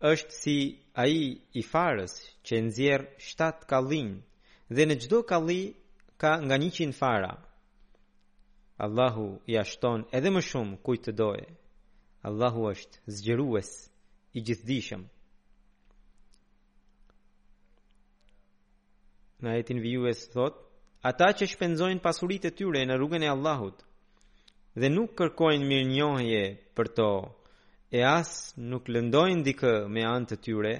Është si ai i farës që nxjerr shtatë kallinj dhe në çdo kalli ka nga 100 fara. Allahu ia shton edhe më shumë kujt të dojë. Allahu është zgjerues i gjithdijshëm. Në ajetin vijues thotë, ata që shpenzojnë pasuritë e tyre në rrugën e Allahut dhe nuk kërkojnë mirënjohje për to, e as nuk lëndojnë dikë me anë të tyre,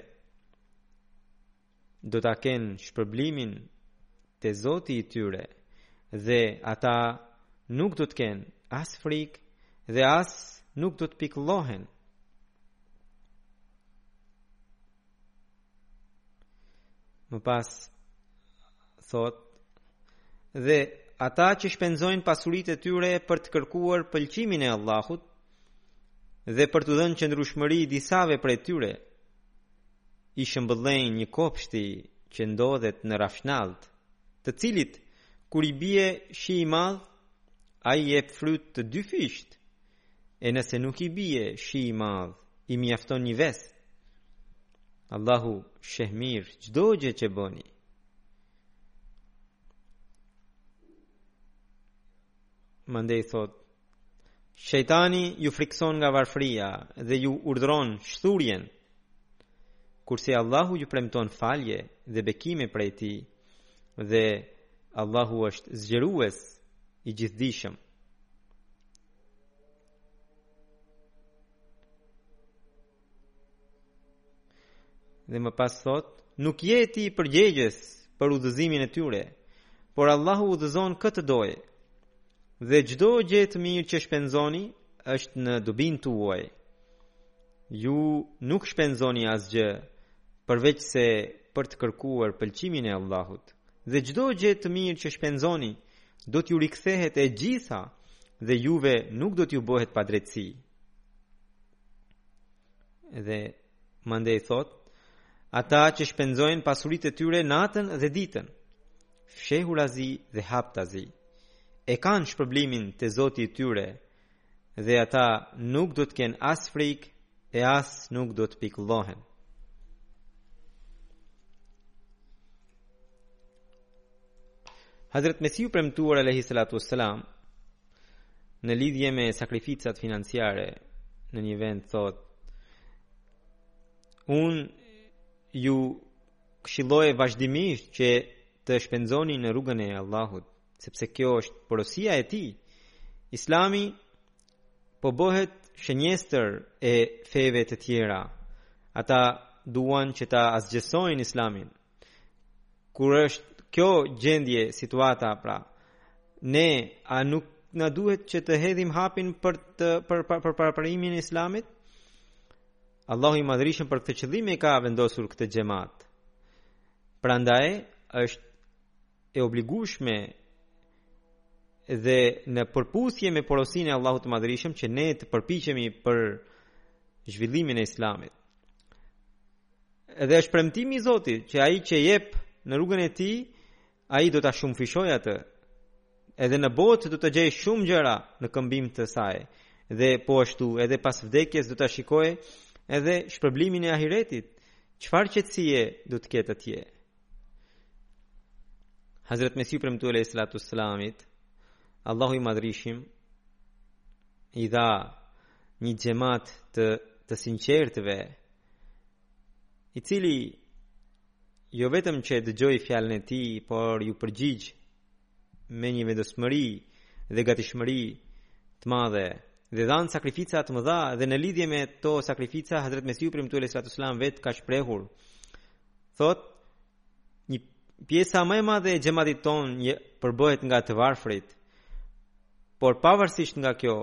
do ta kenë shpërblimin te Zoti i tyre dhe ata nuk do të kenë as frikë dhe as nuk do të pikëllohen. Më pas thotë dhe ata që shpenzojnë pasuritë e tyre për të kërkuar pëlqimin e Allahut dhe për t'u dhënë qëndrueshmëri disave prej tyre i shëmbëllejnë një kopshti që ndodhet në rrafshnaltë, të cilit kur i bie shi i madh, ai jep fryt të dyfishtë, E nëse nuk i bie shi i madh, i mjafton një vesë. Allahu sheh mirë çdo gjë që bëni. Mandej thotë Shejtani ju frikëson nga varfëria dhe ju urdhëron shthurjen. Kurse Allahu ju premton falje dhe bekime prej tij dhe Allahu është zgjerues i gjithdijshëm. Dhe më pas thotë, nuk je ti përgjegjës për udhëzimin e tyre, por Allahu udhëzon kë të dojë. Dhe çdo gjë të mirë që shpenzoni është në dobinë tuaj. Ju nuk shpenzoni asgjë përveçse për të kërkuar pëlqimin e Allahut. Dhe çdo gjë të mirë që shpenzoni do t'ju rikthehet e gjitha dhe juve nuk do t'ju bëhet padrejtësi. Dhe mandej thotë, ata që shpenzojnë pasuritë e tyre natën dhe ditën, fshehurazi dhe haptazi, e kanë shpërblimin te Zoti i tyre, Dhe ata nuk do të kenë as frikë e as nuk do të pikëllohen. Hazret Mesihu i Premtuar alayhi salatu wassalam në lidhje me sakrificat financiare në një vend thotë unë ju këshilloj vazhdimisht që të shpenzoni në rrugën e Allahut sepse kjo është porosia e tij. Islami po bëhet shënjestër e feve të tjera. Ata duan që ta asgjësojnë Islamin. Kur është kjo gjendje situata pra, ne a nuk na duhet që të hedhim hapin për të për për për përparimin e Islamit? Allahu i madhrishëm për këtë qëllim e ka vendosur këtë xhamat. Prandaj është e obligueshme dhe në përputhje me porosinë e Allahut të Madhërishëm që ne të përpiqemi për zhvillimin e Islamit. Edhe është premtimi i Zotit që ai që jep në rrugën e tij, ai do ta shumëfishojë atë. Edhe në botë do të gjejë shumë gjëra në këmbim të saj dhe po ashtu edhe pas vdekjes do ta shikojë edhe shpërblimin e ahiretit. Çfarë qetësie do të ketë atje? Hazret Mesihut premtuar alejhi salatu selamit, Allahu i madhrishëm i dha një xhamat të të sinqertëve, i cili jo vetëm që e dëgjoi fjalën e tij, por iu përgjigj me një vendosmëri dhe gatishmëri të madhe dhe dhanë sakrifica të mëdha dhe në lidhje me to sakrifica Hazrat Mesihu premtuar alejhi salatu selam vetë ka shprehur Thotë, një pjesa më e madhe e xhematit tonë përbëhet nga të varfrit, por pavarësisht nga kjo,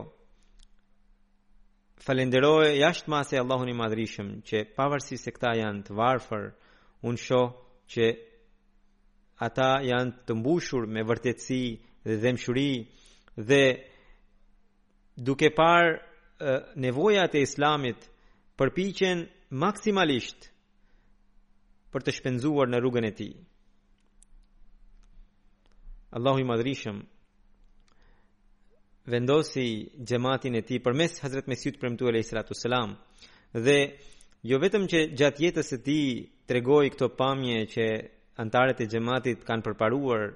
falenderoj jashtë mase Allahun e madhrishëm, që pavarësisht se këta janë të varfër, unë shoh që ata janë të mbushur me vërtetësi dhe dhemshuri dhe duke parë nevojat e islamit përpiqen maksimalisht për të shpenzuar në rrugën e tij. Allahu i madhrishëm vendosi xhamatin e tij përmes Hazrat Mesihut premtuar alejhi salatu selam dhe jo vetëm që gjatë jetës së tij tregoi këto pamje që anëtarët e xhamatit kanë përparuar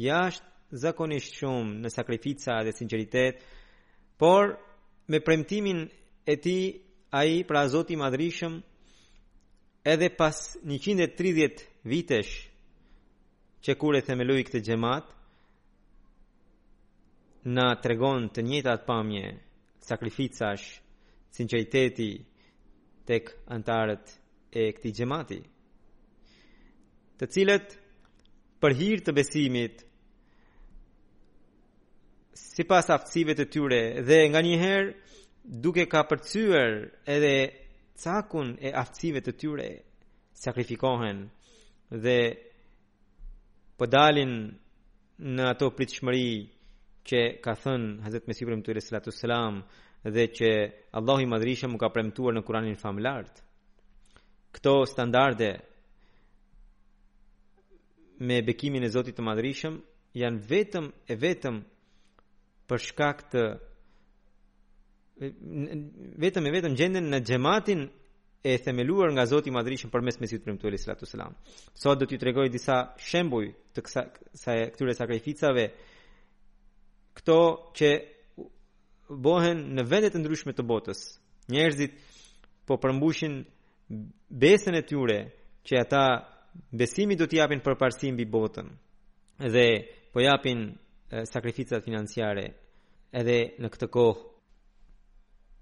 jashtëzakonisht shumë në sakrifica dhe sinqeritet, por me premtimin e tij Ai, pra Zoti i Madhrishëm, edhe pas 130 vitesh që kur e themeloi këtë xhamat, na tregon të njëjtat pamje, sakrificash, sinqeriteti tek anëtarët e këtij xhamati, të cilët për hir të besimit sipas aftësive të tyre dhe nganjëherë duke kapërcyer edhe cakun e aftësive të tyre sakrifikohen dhe po dalin në ato pritshmëri që ka thënë Hazrat Mesihu i Premtuar alejhi salatu wasalam dhe që Allahu i Madhërishëm u ka premtuar në Kur'anin famëlartë. Këto standarde me bekimin e Zotit të Madhërishëm janë vetëm e vetëm për shkak të vetëm e vetëm gjenden në xhamatin e themeluar nga Zoti i Madhërishëm përmes Mesihut të Premtuar alejhi salatu wasalam. Sot do t'ju tregoj disa shembuj të kësaj këtyre sakrificave këto që bëhen në vende të ndryshme të botës. Njerëzit po përmbushin besën e tyre që ata besimit do t'i japin përparësi mbi botën dhe po japin sakrificat financiare edhe në këtë kohë.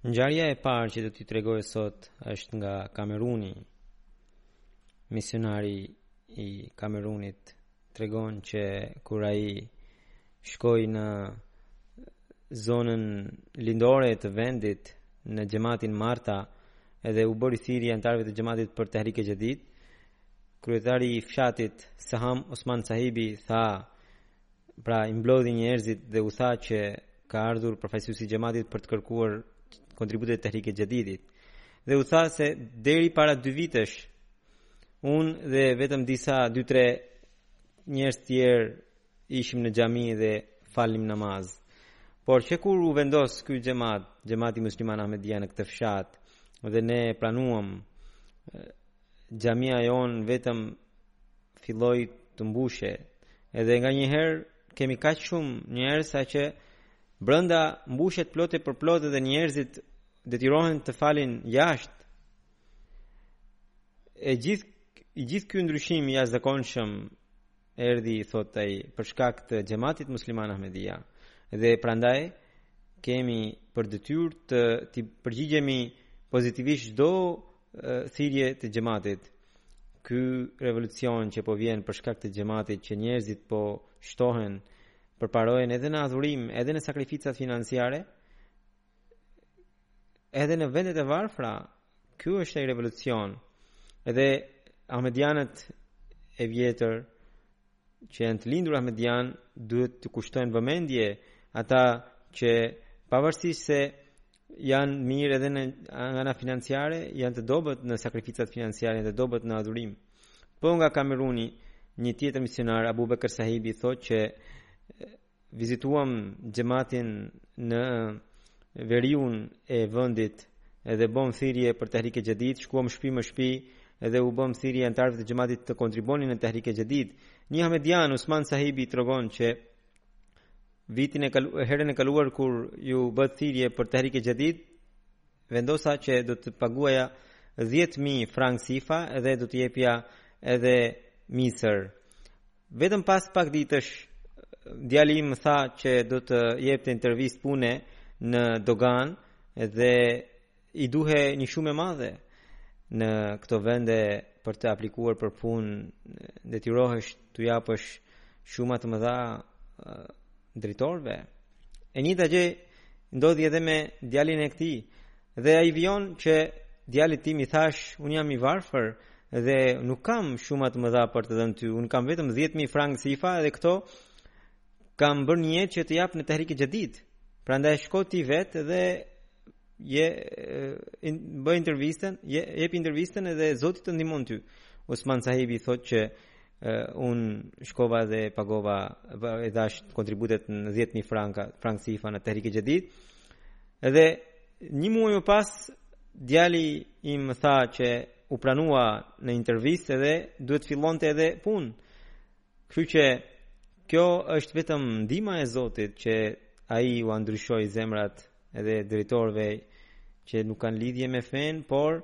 Ngjarja e parë që do t'ju tregoj sot është nga Kameruni. Misionari i Kamerunit tregon që kur ai shkoi në zonën lindore të vendit në xhamatin Marta edhe u bëri thirrje anëtarëve të xhamatit për Tahrik e Xhadid kryetari i fshatit Saham Osman Sahibi tha pra i mblodhi njerëzit dhe u tha që ka ardhur përfaqësuesi i xhamatit për të kërkuar kontributet e Tahrik e Xhadidit dhe u tha se deri para dy vitesh Unë dhe vetëm disa 2-3 njerëz të tjerë ishim në xhami dhe falnim namaz. Por që kur u vendos ky xhamat, xhamati musliman Ahmedia në këtë fshat dhe ne pranuam xhamia jonë vetëm filloi të mbushet. Edhe nganjëherë kemi kaq shumë njerëz saqë brenda mbushet plot për plot dhe njerëzit detyrohen të falin jashtë e gjithë i gjithë ky ndryshim i jashtëzakonshëm erdhi thotë ai për shkak të xhamatit musliman Ahmedia dhe prandaj kemi për detyrë të t'i përgjigjemi pozitivisht çdo thirrjeje të xhamatit ky revolucion që po vjen për shkak të xhamatit që njerëzit po shtohen përparojnë edhe në adhurim edhe në sakrificat financiare edhe në vendet e varfra, ky është ai revolucion. Edhe Ahmedianët e vjetër, që janë të lindur Ahmedian, duhet të kushtojnë vëmendje ata që pavarësisht se janë mirë edhe nga ana financiare, janë të dobët në sakrificat financiare, janë të dobët në adhurim. Po nga Kameruni, një tjetër misionar Abu Bakr Sahibi thotë që vizituam xhamatin në veriun e vendit dhe bëmë thirrje për Tahrik e Xhedid, shkuam shtëpi më shtëpi dhe u bëmë thirrje anëtarëve të xhamatit të kontribuonin në Tahrik e Xhedid. Një ahmedian Usman Sahibi tregon që vitin e kalu, herën e kaluar kur u bë thirrje për Tahrik e Xhedid, vendosa që do të paguaja 10000 frank sifa dhe do të jepja edhe misër. Vetëm pas pak ditësh djali im më tha që do të jepte intervistë pune në doganë dhe i duhej një shumë e madhe në këto vende për të aplikuar për punë, detyrohesh t'u japësh shuma të mëdha drejtorëve. E njëjta gjë ndodhi edhe me djalin e këtij. Dhe ai vijon që djalit tim i thashë, unë jam i varfër dhe nuk kam shuma të mëdha për të dhënë ty, unë kam vetëm 10.000 frank sifa dhe këto kam bërë nijet që t'i jap në Tahrik e Xhedid. Prandaj shko ti vetë dhe je, in, bëj intervistën, je, jep intervistën edhe Zoti të ndihmon ty. Usman sahibi thotë që Unë shkova dhe pagova e dhashë kontributet në 10.000 franka, frank sifa në Tahrik e Xhedid. Edhe një muaj më pas, djali im më tha që u pranua në intervistë edhe duhet të fillonte edhe punë. Kështu që kjo është vetëm ndihma e Zotit që ai ua ndryshoi zemrat edhe drejtorëve që nuk kanë lidhje me fenë, por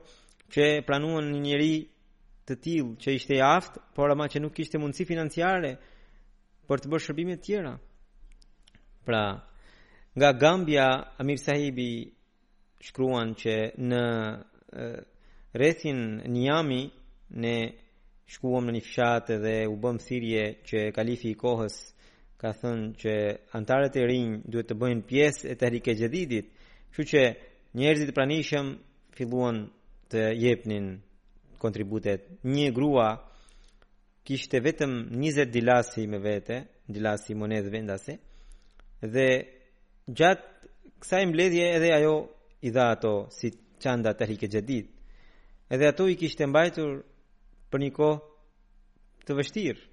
që pranuan një njeri të tillë që ishte i aftë, por ama që nuk kishte mundësi financiare për të bërë shërbime të tjera. Pra, nga Gambia, Amir Sahibi shkruan që në rrethin Niami ne shkuam në një fshat dhe u bëmë thirrje që kalifi i kohës ka thënë që anëtarët e rinj duhet të bëhen pjesë e Tahrik e Xhedidit, kështu që njerëzit e pranishëm filluan të jepnin kontributet. Një grua kishte vetëm 20 dilasi me vete, dilasi monedhë vendase, dhe gjatë kësaj mbledhjeje edhe ajo i dha ato si çanda Tahrik e Xhedid. Edhe ato i kishte mbajtur për një kohë të vështirë.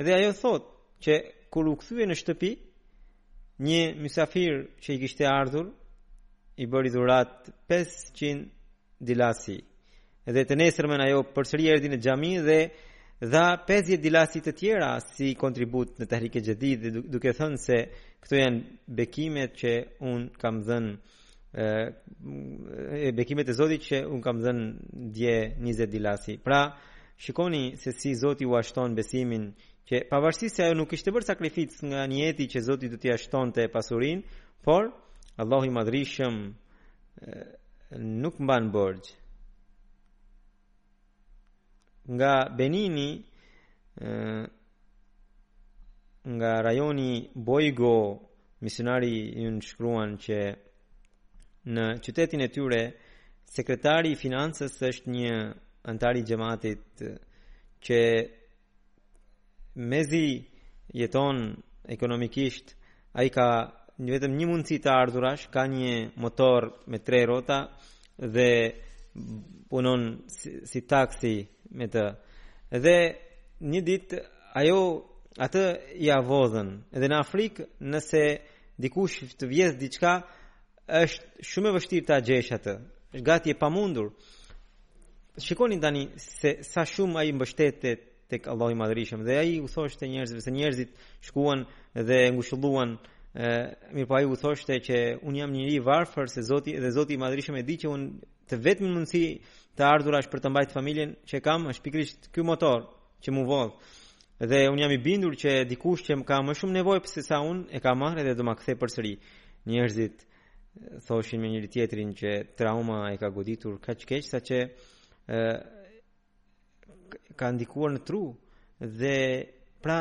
Edhe ajo thotë që kur u kthye në shtëpi, Një mysafir që i kishte ardhur i bëri dhuratë 500 dilasi. Dhe të nesërmen ajo përsëri erdhi në xhami dhe dha 50 dilasi të tjera si kontribut në Tahrik e Xhedid duke thënë se këto janë bekimet që unë kam dhënë e bekimet e Zotit që unë kam dhënë dje 20 dilasi. Pra, shikoni se si Zoti ua shton besimin që pavarësisht se ajo nuk kishte bërë sakrificë nga nijeti që Zoti do t'ia shtonte pasurinë, por Allahu i madhërishëm nuk mban borxh. nga Benini nga rajoni Boigo misionari jonë shkruan që në qytetin e tyre sekretari i financës është një anëtar i xhematit që mezi jeton ekonomikisht ai ka vetëm një mundësi të ardhurash ka një motor me tre rrota dhe punon si, si taksi me të dhe një ditë ajo atë ia vodhën dhe në Afrikë nëse dikush të vjedh diçka Është shumë e vështirë ta gjesh atë. Është gati e pamundur. Shikoni tani se sa shumë ai mbështetet tek Allahu i Madhërishëm dhe ai u thoshte njerëzve se njerëzit shkuan dhe ngushëlluan mirëpo ai u thoshte që unë jam njeri i varfër se Zoti dhe Zoti i Madhërishëm e di që unë të vetmen mundësi të ardhurash për të mbajtur familjen që kam është pikërisht ky motor që m'u vodh. Dhe unë jam i bindur që dikush që ka më shumë nevojë sesa unë e ka marrë dhe do ma kthejë përsëri. Njerëzit thoshin me njëri-tjetrin që trauma e ka goditur kaq keq saqë i ka ndikuar në tru dhe pra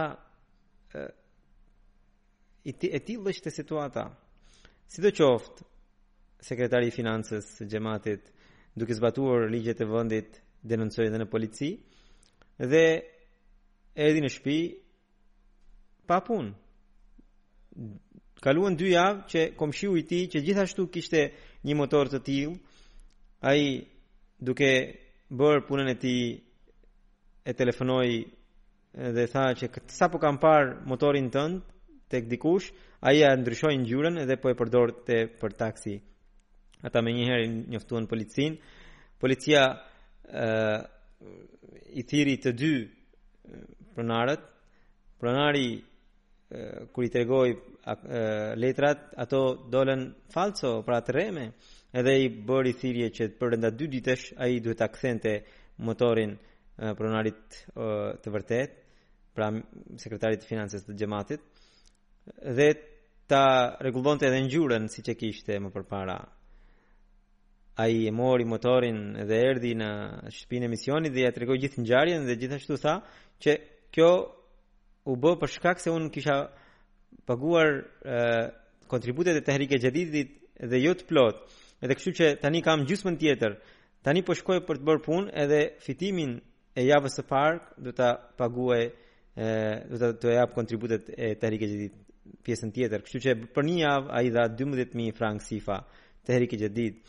I ti, e tillë ishte situata. Sidoqoftë, sekretari i financës së xhematit, duke zbatuar ligjet e vendit, denoncoi edhe në polici dhe erdhi në shtëpi pa punë. Kaluan dy javë që komshiu i tij që gjithashtu kishte një motor të tillë, ai duke bërë punën e tij e telefonoi Dhe tha që sapo kam parë motorin tënd tek dikush, ai ia ndryshoi ngjyrën dhe po e përdorte për taksi. Ata menjëherë njoftuan policinë. Policia ë i thirri të dy pronarët. Pronari kur i tregoi letrat, ato dolën falso, pra të rreme, edhe i bëri thirrje që brenda dy ditësh ai duhet ta kthente motorin pronarit të vërtetë, pra sekretarit të financës të xhematit dhe ta rregullonte edhe ngjyrën siç e kishte më përpara. Ai e mori motorin dhe erdhi në shtëpinë e misionit dhe ia tregoi gjithë ngjarjen dhe gjithashtu tha që kjo u bë për shkak se unë kisha paguar kontributet e Tehrik e Jadidit dhe jo të plota. Edhe kështu që tani kam gjysmën tjetër. Tani po shkoj për të bërë punë edhe fitimin e javës së parë do ta paguaj do të jap kontributet e Tehrik e Jadidit pjesën tjetër. Kështu që për një javë ai dha 12000 frank sifa Tehrik e Jadid.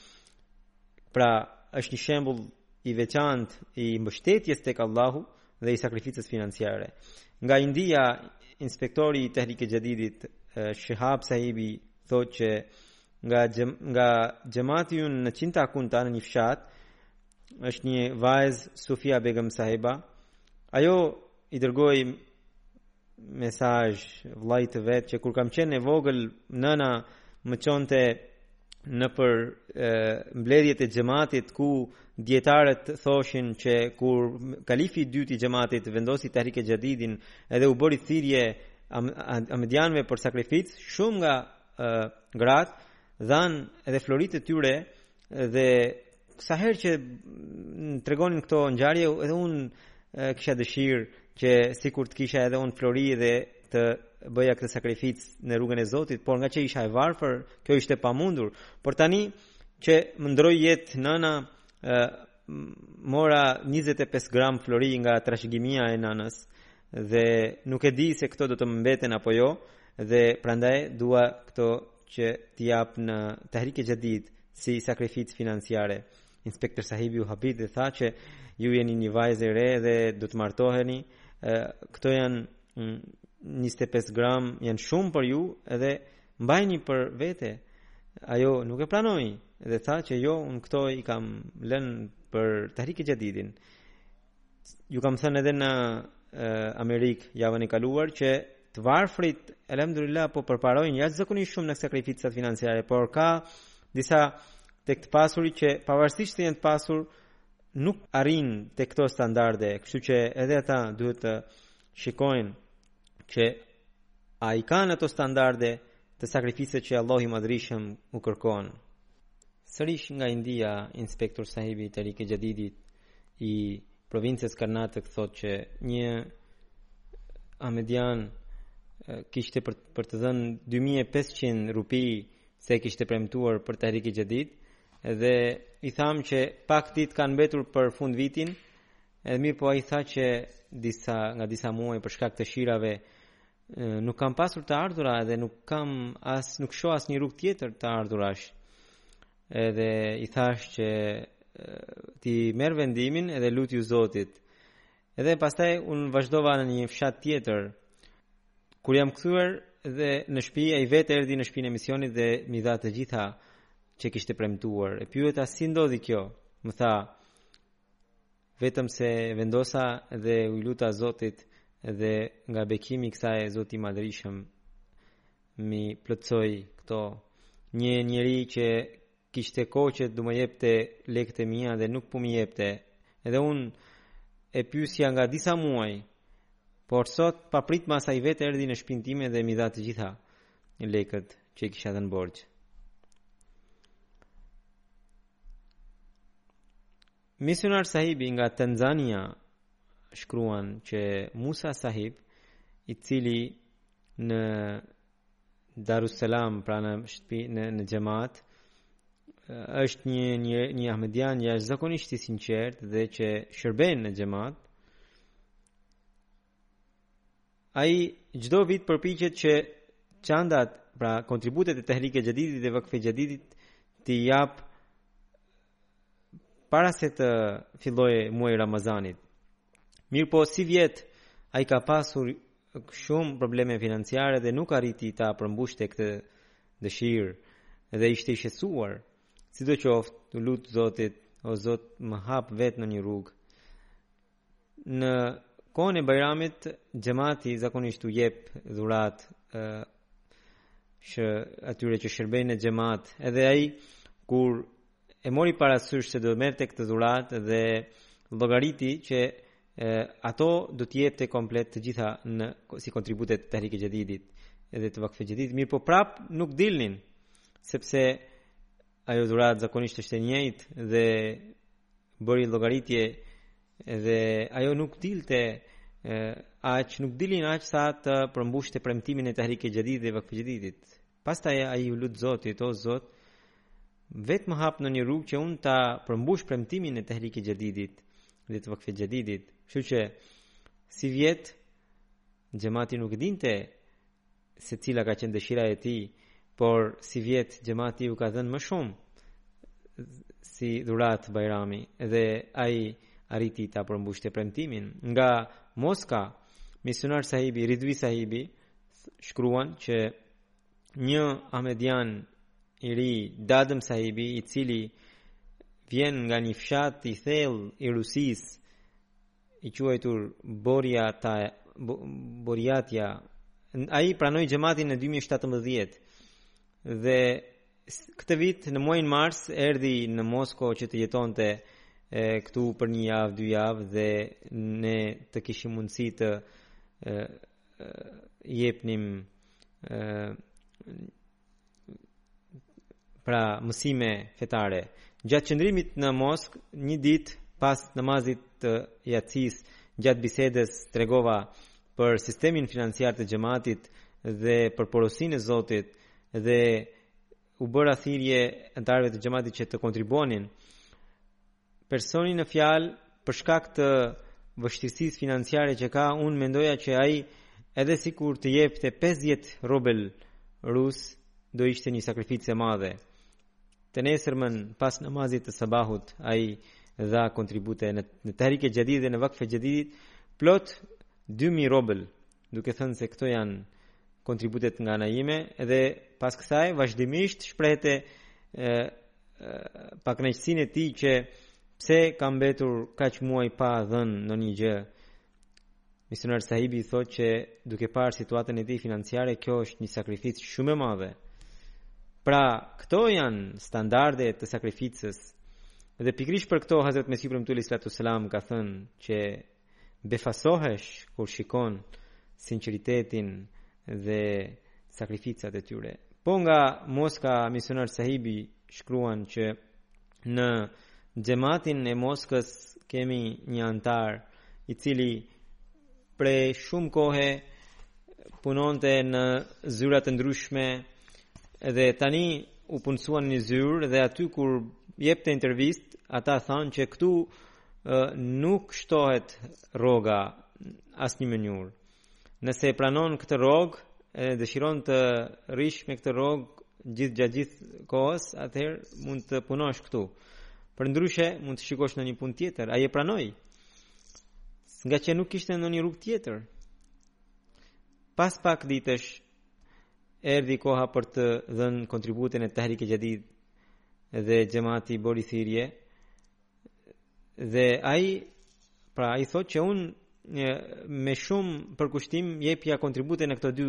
Pra, është një shembull i veçantë i mbështetjes tek Allahu dhe i sakrificës financiare. Nga India, inspektori i Tehrik e Jadidit, Shihab Sahibi, thotë që nga gjem, nga xhamati ynë në Çinta Kunta në një fshat është një vajz Sufia Begum Sahiba. Ajo i dërgoi mesazh vllai të vet që kur kam qenë e vogël nëna më çonte nëpër e, mbledhjet e xhamatit ku dietarët thoshin që kur kalifi i dytë i xhamatit vendosi Tahrik e Jadidin edhe u bëri thirrje ahmedianëve për sakrificë shumë nga e, gratë dhanë edhe floritë e tyre dhe Sa herë që tregonin këto ngjarje, edhe unë kisha dëshirë që sikur të kisha edhe unë flori dhe të bëja këtë sakrificë në rrugën e Zotit, por ngaqë isha e varfër, kjo ishte e pamundur. Por tani që më ndërroi jetë nëna, e, mora 25 gram flori nga trashëgimia e nënës dhe nuk e di se këto do të më mbeten apo jo dhe prandaj dua këto që t'i jap në Tahrik e Jadid si sakrificë financiare. Inspektor Sahibi u habit dhe tha që ju jeni një vajzë e re dhe do të martoheni. Këto janë 25 gram, janë shumë për ju edhe mbajni për vete. Ajo nuk e pranoi dhe tha që jo, unë këto i kam lënë për Tahrik e Jadidin. ju kam thënë edhe në Amerikë javën e kaluar që të varfrit alhamdulillah po përparojnë jashtëzakonisht shumë në sakrificat financiare, por ka disa tek të pasurit që pavarësisht se janë të pasur nuk arrijnë te këto standarde, kështu që edhe ata duhet të shikojnë që a i kanë ato standarde të sakrificës që Allahu i madhërishëm u kërkon. Sërish nga India, Inspektor Sahibi i Tehrik e Jadidit i provincës Karnatak thotë që një Ahmedian kishte për, për të dhënë 2500 rupi se e kishte premtuar për Tahrik e Jadid dhe i thamë që pak ditë kanë mbetur për fundvitin edhe mirëpo ai tha që disa nga disa muaj për shkak të shirave Nuk kam pasur të ardhura dhe nuk kam as nuk shoh as një rrugë tjetër të ardhurash. Edhe i thash që ti merr vendimin edhe lutju Zotit. Edhe pastaj un vazhdova në një fshat tjetër. Kur jam kthyer dhe në shpi ai vetë erdhi në shpinë e misionit dhe m'i dha të gjitha që kishte premtuar. E pyeta si ndodhi kjo? Më tha, Vetëm se vendosa dhe iu luta Zotit dhe nga bekimi i kësaj Zoti i Madhërishëm m'i plotësoi këto një njeri që kishte kohë që do më jepte lekët e mia dhe nuk po m'i jepte. Edhe un e pyesja nga disa muaj, por sot papritmas ai vetë erdhi në shpinë time dhe m'i dha të gjitha lekët që i kisha dhënë borxh. Misionar Sahibi nga Tanzania shkruan që Musa Sahib, i cili në Darussalam, pranë në në xhamat, është një një një ahmedian jashtëzakonisht i sinqertë dhe që shërben në xhamat. Ai çdo vit përpiqet që çandat, pra kontributet e Tehrike Xhadidit dhe Vakfe Xhadidit t'i jap para se të fillojë muaji i Ramazanit. Mirëpo sivjet ai ka pasur shumë probleme financiare dhe nuk arriti ta përmbushte këtë dëshirë dhe ishte i shqetësuar. Sidoqoftë, u lut Zotit, o Zot, më hap vetë ndonjë rrugë. Në kohën e Bajramit, xhamati zakonisht u jep dhuratë atyre që shërbejnë në xhamat, edhe ai kur e mori parasysh se do të merrte këtë dhuratë dhe llogariti që e, ato do t'i jepte komplet të gjitha në si kontribute të Tahrike Xhadidit edhe të Vakfe Xhadidit, mirëpo prap nuk dilnin sepse Ajo dhuratë zakonisht është e njëjtë dhe bëri llogaritje dhe ajo nuk dilte aq nuk dilin aq sa të përmbushte premtimin e Tahrike Xhadidit dhe Vakfe Xhadidit. Pastaj ai u lut Zotit, o Zot, vetë më hap ndonjë rrugë që unë ta përmbush premtimin e Tahrike Xhadidit dhe të Vakfe Xhadidit. Kështu që sivjet xhamati nuk e dinte se cila ka qenë dëshira e tij, por sivjet xhamati u ka dhënë më shumë si dhuratë Bajrami dhe ai arriti ta përmbushte premtimin. Nga Moska, misionar sahibi Rizvi sahibi shkruan që një Ahmedian i ri Dadëm sahibi i cili vjen nga një fshat i thellë i Rusisë i quajtur Borjata Borjatja ai pranoi xhamatin në 2017 dhe këtë vit në muajin mars erdhi në Moskë që të jetonte e, këtu për një javë, dy javë dhe ne të kishim mundësi të e, e, jepnim e, pra mësime fetare. Gjatë qëndrimit në Moskë, një ditë pas namazit të jacisë, gjatë bisedës tregova për sistemin financiar të xhematit dhe për porosinë e Zotit dhe u bëra thirrje anëtarëve të xhematit që të kontribuonin Personi në fjalë për shkak të vështirësisë financiare që ka, unë mendoja që ai edhe sikur të jepte 50 rubel rus do ishte një sakrificë e madhe. Të nesërmën pas namazit të sabahut ai dha kontribute në në Tahrik e Xhedid dhe në Vakf e Xhedid plot 2000 rubel duke thënë se këto janë kontributet nga ana ime dhe pas kësaj vazhdimisht shprehte pakënaqësinë e tij që pse ka mbetur kaq muaj pa dhënë ndonjë gjë. Misionar Sahibi thotë që duke parë situatën e tij financiare, kjo është një sakrificë shumë e madhe. Pra, këto janë standarde të sakrificës. Dhe pikërisht për këto Hazret Mesihu i Premtuar alejhi salatu ue selam ka thënë që Befasohesh kur shikon sinqeritetin dhe sakrificat e tyre. Po nga Moska misionar Sahibi shkruan që në xhamatin e Moskës kemi një anëtar i cili prej shumë kohe punonte në zyrat e ndryshme dhe tani u punësua në një zyrë dhe aty kur jepte intervistë ata thanë që këtu uh, nuk shtohet rroga asnjë mënyrë. Nëse e pranon këtë rrogë, e dëshiron të rrish me këtë rrogë gjithë gjatë gjithë kohës, atëherë mund të punosh këtu. Përndryshe, mund të shikosh ndonjë punë tjetër, ai e pranoi ngaqë nuk kishte ndonjë rrugë tjetër. Pas pak ditësh, erdhi koha për të dhënë kontributin e Tahrik e Xhedid dhe xhemati bëri thirrje, Dhe ai pra ai thotë që unë me shumë përkushtim jepja kontribute në këto dy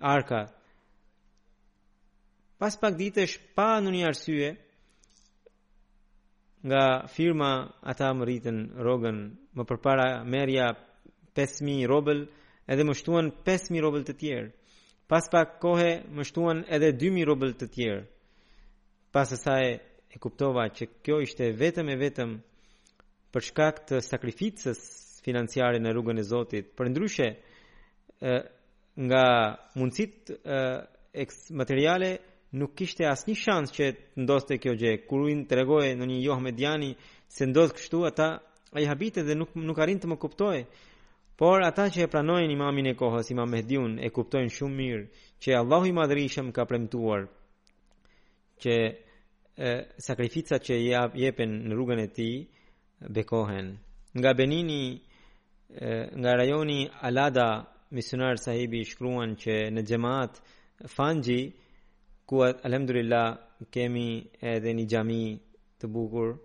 arka. Pas pak ditësh pa ndonjë arsye nga firma ata më rritën rrogën më përpara merrja 5.000 rubel edhe më shtuan 5.000 rubel të tjerë pas pak kohe më shtuan edhe 2.000 rubel të tjerë Pas asaj e kuptova që kjo ishte vetëm e vetëm për shkak të sakrificës financiare në rrugën e Zotit. Përndryshe, nga mundësitë materiale, nuk kishte asnjë shans që të ndodhte kjo gjë. Kur i tregoj ndonjë joahmediani, se ndodh kështu, ata ai habitet dhe nuk, nuk arrin të më kuptojë. Por ata që e pranojnë imamin e kohës, imam Mehdiun, e kuptojnë shumë mirë që Allahu i madhërishëm ka premtuar që sakrificat që jap jepen në rrugën e tij bekohen nga Benini nga rajoni Alada misionar sahibi shkruan që në xhematin Fanxhi ku alhamdulillah kemi edhe një xhami të bukur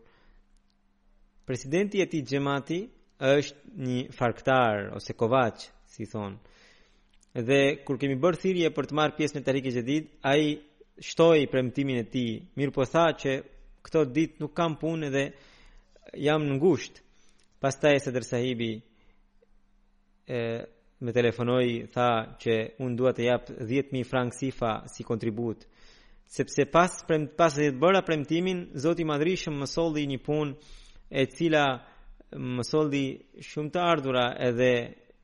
Presidenti i atij xhemati është një farktar ose kovaç, si i thonë. Dhe kur kemi bërë thirrje për të marrë pjesë në Tahrike Xhedid, ai shtoi premtimin e tij, mirëpo tha që këto ditë nuk kam punë dhe jam në ngushtë. Pastaj Sadr Sahibi e më telefonoi tha që unë dua të jap 10000 frank sifa si kontribut sepse pas prem, pasi e bëra premtimin Zoti i Madhërishëm më solli një punë e cila më solli shumë të ardhura edhe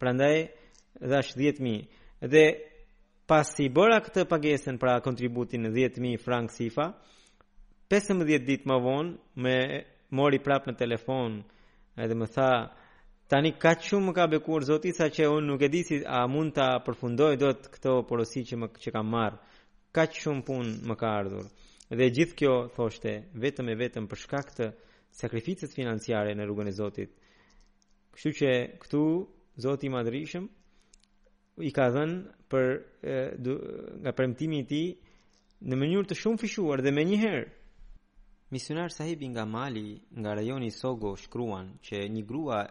prandaj dhashë 10000 dhe Pasi bëra këtë pagesën pra kontributin dhjetë mijë frankë sifa, pesëmbëdhjetë ditë më vonë më mori prapë në telefon edhe më tha tani kaq shumë më ka bekuar Zoti saqë unë nuk e di se a mund ta përfundoj dot këto porosi që më që kam marrë. Kaq shumë punë më ka ardhur. Dhe gjithë kjo thoshte vetëm e vetëm për shkak të sakrificës financiare në rrugën e Zotit. Kështu që këtu Zoti i Madhërishëm i ka dhënë për e, du, nga premtimi i tij në mënyrë të shumëfishuar dhe menjëherë misionar sahibi nga Mali, nga rajoni Sogo shkruan që një grua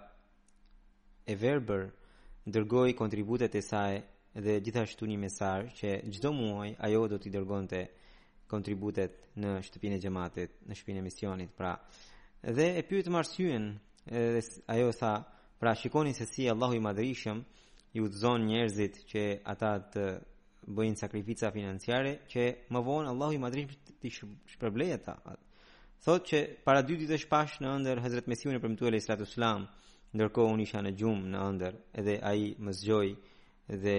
e verbër dërgoi kontributet e saj dhe gjithashtu një mesazh që çdo muaj ajo do t'i dërgonte kontributet në shtëpinë e xhematit, në shtëpinë e misionit, pra. Dhe e pyetëm arsyen, dhe ajo tha, pra shikoni se si Allahu i Madhërishëm i udhëzon njerëzit që ata të bëjnë sakrifica financiare që më vonë Allahu i madhërishëm t'i shpërblejë ata. Thotë që para dy ditësh pashë në ëndërr Hazret Mesihun e premtuar alejhi salatu ueselam, ndërkohë unë isha në gjumë në ëndërr, edhe ai më zgjoi dhe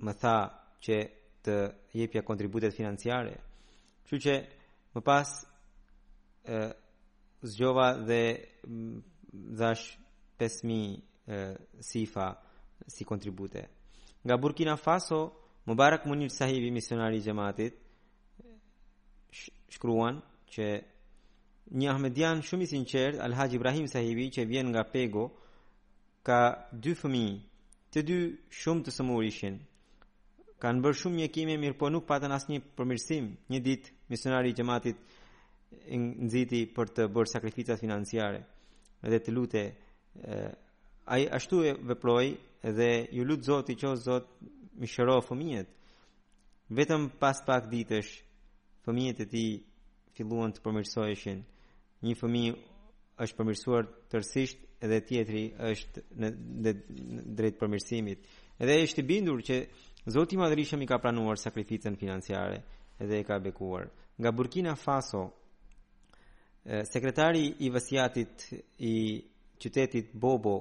më tha që të jepja kontributet financiare. Kështu që më pas e, Zgjova dhe dhashë 5000 sifa si kontribute. Nga Burkina Faso, Mubarak Munir Sahibi, misionari i xhamatit, shkruan që një Ahmedian shumë i sinqert, Al Haxhi Ibrahim Sahibi, që vjen nga Pego, ka dy fëmijë. Të dy shumë të sëmur ishin. kanë bërë shumë mjekime, mirëpo nuk patën asnjë përmirësim. Një ditë, misionari i xhematit i nxiti për të bërë sakrificat financiare dhe të lutej. Ai ashtu veproi dhe iu lut Zotit që o Zot m'i shëro fëmijët. Vetëm pas pak ditësh, fëmijët e tij filluan të përmirësoheshin Një fëmijë është përmirësuar tërësisht dhe tjetri është në drejt përmirësimit. Edhe ai është i bindur që Zoti i Madhërishëm i ka pranuar sakrificën financiare dhe e ka bekuar. Nga Burkina Faso, sekretari i vasijatit i qytetit Bobo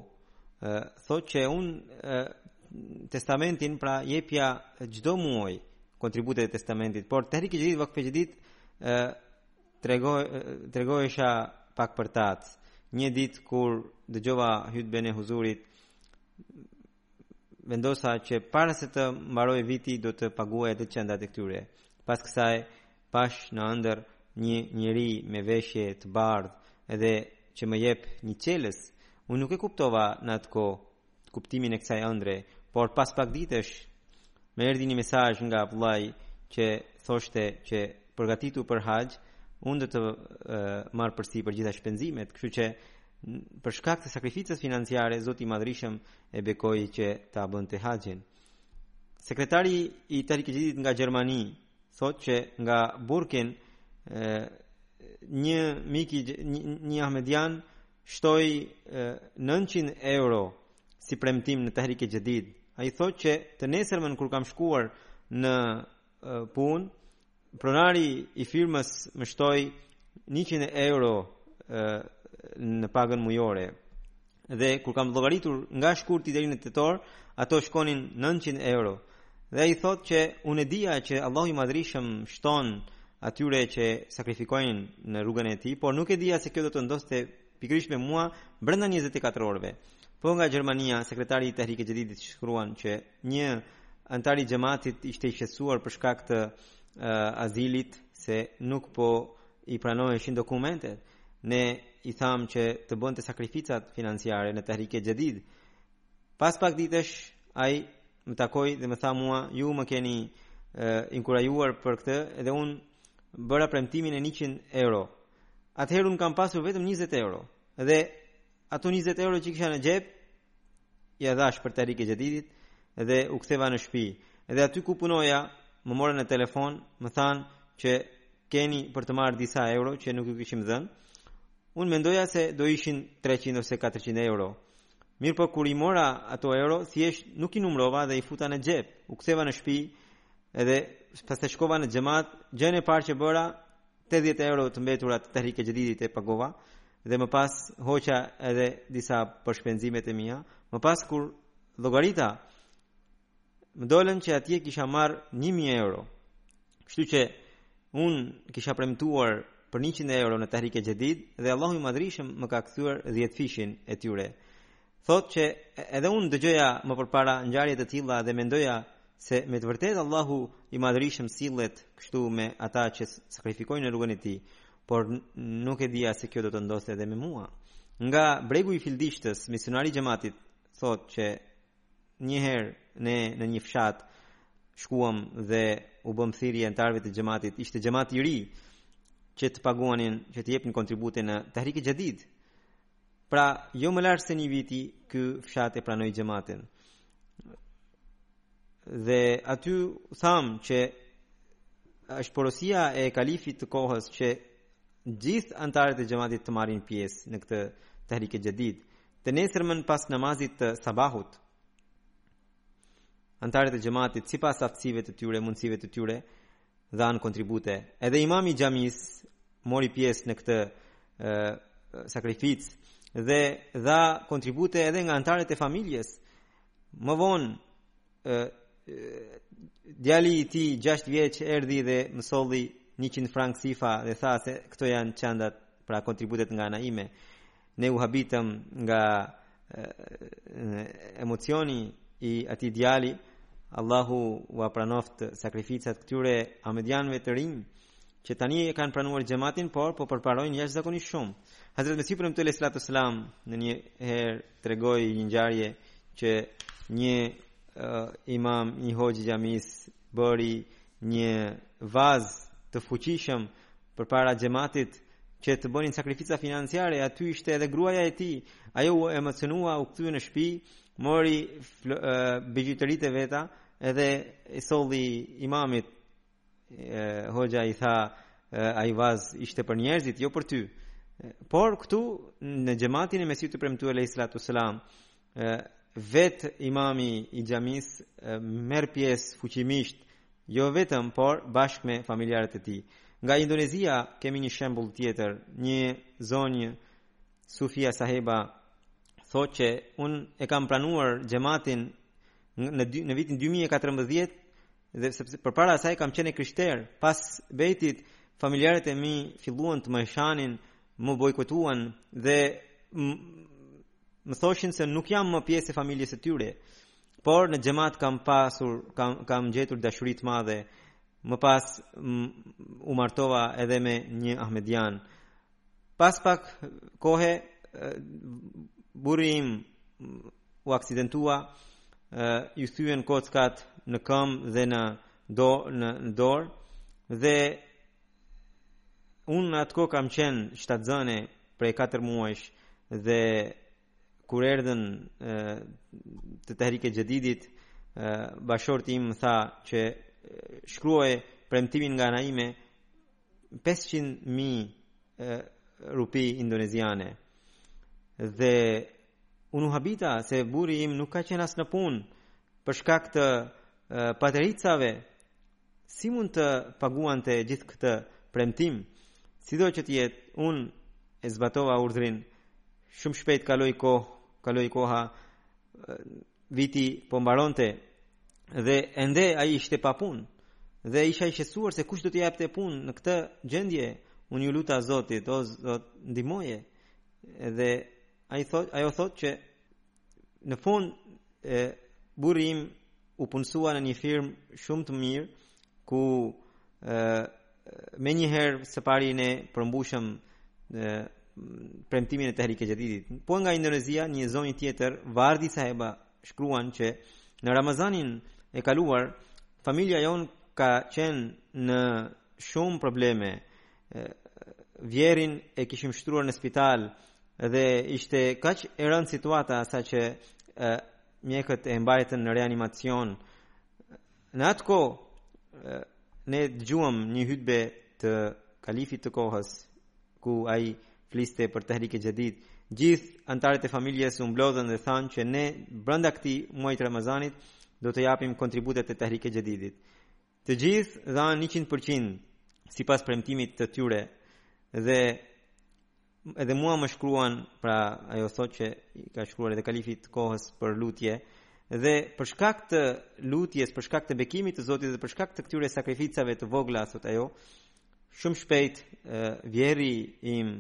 thotë që unë testamentin pra jepja çdo muaj kontributet e testamentit, por Tehrike Xhedid Vakfe Xhedid Tregoj tregohesha pak përtac. Një ditë kur dëgjova hutben e huzurit vendosa që para se të mbarojë viti do të paguaj edhe çandat e këtyre. Pas kësaj, pashë në ëndërr një njeri me veshje të bardhë edhe që më jep një çelës. Unë nuk e kuptova në atë kohë, kuptimin e kësaj ëndrre, por pas pak ditësh më erdhi një mesazh nga vëllai që thoshte që përgatitu për haxh, unë do të uh, marr përsipër gjitha shpenzimet, kështu që për shkak të sakrificës financiare Zoti i Madhrishëm e bekoi që ta bënte haxhin. Sekretari i Tahrike Xhedidit nga Gjermania thotë që nga Burkin një mik, një Ahmedian shtoi 900 euro si premtim në Tahrike Xhedid. Ai thotë që të nesërmen kur kam shkuar në punë, pronari i firmës më shtoi 100 euro në pagën mujore. Dhe kur kam llogaritur nga shkurti deri në tetor, ato shkonin 900 euro. Dhe ai thotë që unë e dija që Allahu i Madhrishëm shton atyre që sakrifikojnë në rrugën e tij, por nuk e dija se kjo do të ndodhte pikërisht me mua brenda 24 orëve. Po nga Gjermania, sekretari i Tahrike Xhadidit shkruan që një anëtar i xhamatit ishte i shqetësuar për shkak të uh, azilit se nuk po i pranoheshin dokumentet. Ne i thamë që të bënte sakrificat financiare në Tahrike Xhadid, Pas pak ditësh ai më takoi dhe më tha mua, ju më keni inkurajuar për këtë dhe unë bëra premtimin e 100 euro. Atëherë unë kam pasur vetëm 20 euro dhe ato 20 euro që kisha në xhep ia dhash për Tahrik e Jadidit dhe u ktheva në shpi. Dhe aty ku punoja, më morën në telefon, më thanë që keni për të marrë disa euro që nuk ju kishim dhënë. Unë mendoja se do ishin 300 ose 400 euro. Mirëpo kur i mora ato euro, thjesht nuk i numërova dhe i futa në xhep. U ktheva në shtëpi edhe pastaj shkova në xhamat, gjën e parë që bëra 80 euro të mbetura të Tahrik e Jadidit i pagova dhe më pas hoqa edhe disa për shpenzimet e mia. Më pas kur llogarita Më dolën që atje kisha marrë 1000 euro. Kështu që unë kisha premtuar për 100 euro në Tahrik e Jadid dhe Allahu i Madhrishëm më ka kthyer 10 fishin e tyre. Thotë që edhe unë dëgjoja më përpara ngjarje të tilla dhe mendoja se me të vërtetë Allahu i Madhrishëm sillet kështu me ata që sakrifikojnë në rrugën e tij, por nuk e dija se kjo do të ndodhte edhe me mua. Nga bregu i Fildishtë, misionari i xhamatit thotë që një herë ne në një fshat shkuam dhe u bëmë thirrje anëtarëve të xhamatit, ishte xhamat i ri që të paguanin, që të jepnin kontribute në Tahrik e Jadid. Pra, jo më lart se një viti ky fshat e pranoi xhamatin. Dhe aty thamë që është porosia e kalifit të kohës që gjithë anëtarët e xhamatit të marrin pjesë në këtë Tahrik e Jadid. Të nesërmën pas namazit të sabahut, anëtarët e xhematit, sipas aftësive të tyre, mundësive të tyre, dhanë kontribute. Edhe imami i xhamisë mori pjesë në këtë e, sakrificë dhe dha kontribute edhe nga anëtarët e familjes. Më vonë, djali i tij 6 vjeç erdhi dhe më solli 100 frank sifa dhe tha se këto janë çandat, pra kontributet nga ana ime. Ne u habitëm nga emocioni i atij djali. Allahu ua pranoftë sakrificat këtyre ahmedianëve të rinj që tani e kanë pranuar xhamatin, por po përparojnë jashtëzakonisht shumë. Hazrat Mesihu i Premtuar alejhisalatu wasalam në një herë tregoi një ngjarje që një uh, imam, një hoxhë i xhamisë bëri një vaz të fuqishëm përpara xhamatit që të bënin sakrifica financiare, aty ishte edhe gruaja e tij. Ajo u emocionua, u kthye në shtëpi, mori uh, bizhuteritë e veta, edhe i solli imamit Hoxha i tha, ai vaiz ishte për njerëzit, jo për ty. Por këtu në xhamatin e Mesihut të Premtuar alayhis salatu selam, vetë imami i xhamisë merr pjesë fuqimisht, jo vetëm por bashkë me familjarët e tij. Nga Indonezia kemi një shembull tjetër, një zonjë Sufia Saheba thotë që unë e kam pranuar xhamatin në në vitin 2014 Dhe sepse përpara asaj kam qenë e krishterë, pas bejtit familjarët e mi filluan të më shanin, më bojkotuan dhe më thoshin se nuk jam më pjesë e familjes së tyre. Por në xhamat kam pasur kam kam gjetur dashuri të madhe. Më pas u martova edhe me një ahmedian. Pas pak kohe burri im u aksidentua iu thyen kockat në këmbë dhe në do në dorë dhe unë në atë kohë kam qenë shtatzënë prej 4 muajsh dhe kur erdhën të Tehrike Xhedidit bashkëshorti im më tha që shkruaj premtimin nga ana ime 500.000 rupi indoneziane dhe Unë u habita se burri im nuk ka qenë as në punë për shkak të patericave. Si mund të paguante gjithë këtë premtim? Sido që të jetë, unë e zbatova urdhrin. Shumë shpejt kaloi kohë, kaloi koha viti po mbaronte dhe ende ai ishte pa punë dhe isha i shqetësuar se kush do t'i jepte punë në këtë gjendje. Unë iu luta Zotit, o Zot, ndihmoje. Dhe Ai thotë, ajo thotë që në fund e burri im u punësua në një firmë shumë të mirë ku e, menjëherë së pari ne përmbushëm e, premtimin e Tehrike Xhedidit. Po nga Indonezia, një zonjë tjetër, Vardi Saheba, shkruan që në Ramazanin e kaluar familja jonë ka qenë në shumë probleme Vjehrrin e kishim shtruar në spital dhe ishte kaq e rëndë situata saqë mjekët e mbajtën në reanimacion. Në atë kohë, ne dëgjuam një hutbe të kalifit të kohës, ku ai fliste për Tehrike Xhedid. Gjithë anëtarët e familjes u mblodhën dhe thanë që ne brënda këtij muaji të Ramazanit do të japim kontributet e Tehrike Xhedidit. Të gjithë dhanë njëqind për qind sipas premtimit të tyre dhe edhe mua më shkruan, pra ajo thotë që i ka shkruar edhe kalifit të kohës për lutje dhe për shkak të lutjes, për shkak të bekimit të Zotit dhe për shkak të këtyre sakrificave të vogla, thotë ajo, Shumë shpejt vjehrri im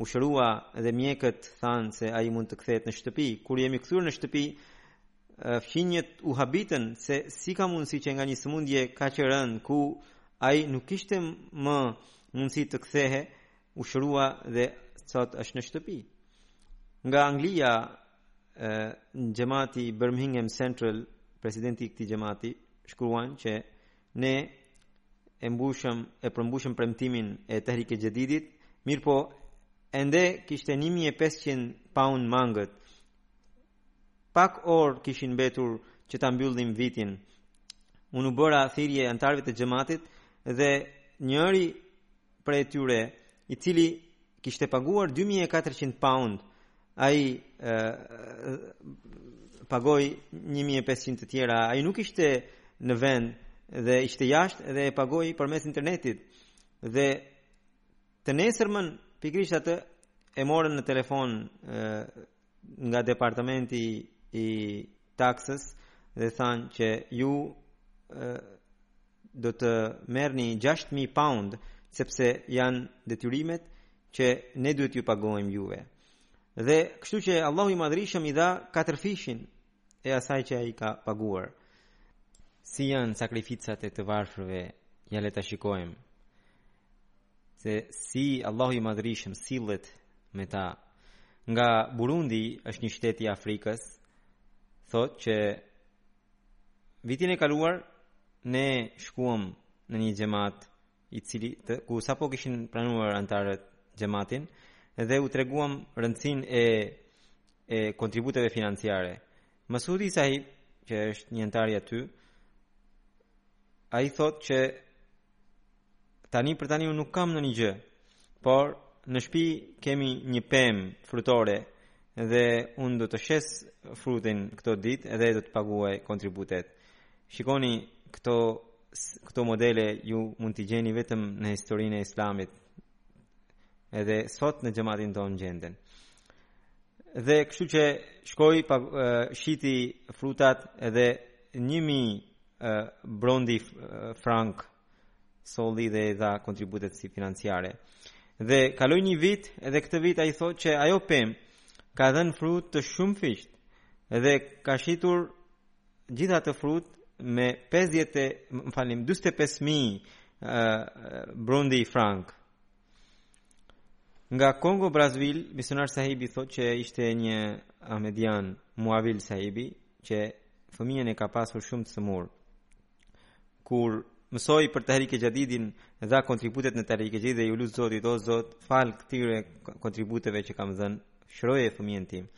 u shërua dhe mjekët thanë se ai mund të kthehet në shtëpi. Kur jemi kthyer në shtëpi, fqinjët u habitën se si ka mundësi që nga një sëmundje kaq e rëndë ku ai nuk kishte më mundësi të kthehe, u shërua dhe sot është në shtëpi. Nga Anglia, xhemati Birmingham Central, presidenti i këtij xhemati, shkruan që Ne e mbushëm e përmbushëm premtimin e Tehrike Xhedidit, mirëpo ende kishte 1500 pound mangët. Pak orë kishin mbetur që ta mbyllnim vitin. Unë u bëra thirrje anëtarëve të xhamatit dhe njëri prej tyre, i cili kishte paguar 2400 pound, ai pagoi 1500 të tjera, ai nuk ishte në vend dhe ishte jashtë dhe e pagoi përmes internetit. Dhe të nesërmën pikërisht atë e morën në telefon nga departamenti i taksës dhe thanë që ju do të merrni 6000 pound sepse janë detyrimet që ne duhet t'ju pagojmë juve. Dhe kështu që Allahu i Madhërishëm i dha katërfishin e asaj që ai ka paguar. Si janë sakrificat e të varfërve, ja le ta shikojmë. Se si Allahu i Madhërishëm sillet me ta. Nga Burundi është një shtet i Afrikës, thotë që vitin e kaluar ne shkuam në një xhamat i cili ku sapo kishin pranuar anëtarët xhamatin dhe u treguam rëndësinë e kontributeve financiare. Masudi Sahib, që është një anëtar aty, ai thotë që tani për tani unë nuk kam ndonjë gjë, por në shtëpi kemi një pemë frutore dhe unë do të shes frutin këto ditë dhe do të paguaj kontributet. Shikoni këto Këto modele ju mund t'i gjeni vetëm në historinë e Islamit. Edhe sot në xhamatin tonë gjenden. Dhe kështu që shkoi shiti frutat edhe 1000 Burundi frank solli dhe i dha kontributet si financiare. Dhe kaloi një vit edhe këtë vit ai thotë që ajo pemë ka dhënë frut të shumëfishtë dhe ka shitur Gjithë atë frut me 50, më falni, 25.000 Burundi frank. Nga Kongo Brazavil, misionar Sahibi thotë që ishte një Ahmedian Muavil Sahibi që fëmijën e ka pasur shumë të sëmurë. kur mësoi për Tahrik e Jadidin dha kontributet në Tahrik e Jadid dhe iu lut Zotit o Zot falë këtyre kontributeve që kam dhënë shëroje fëmijën tim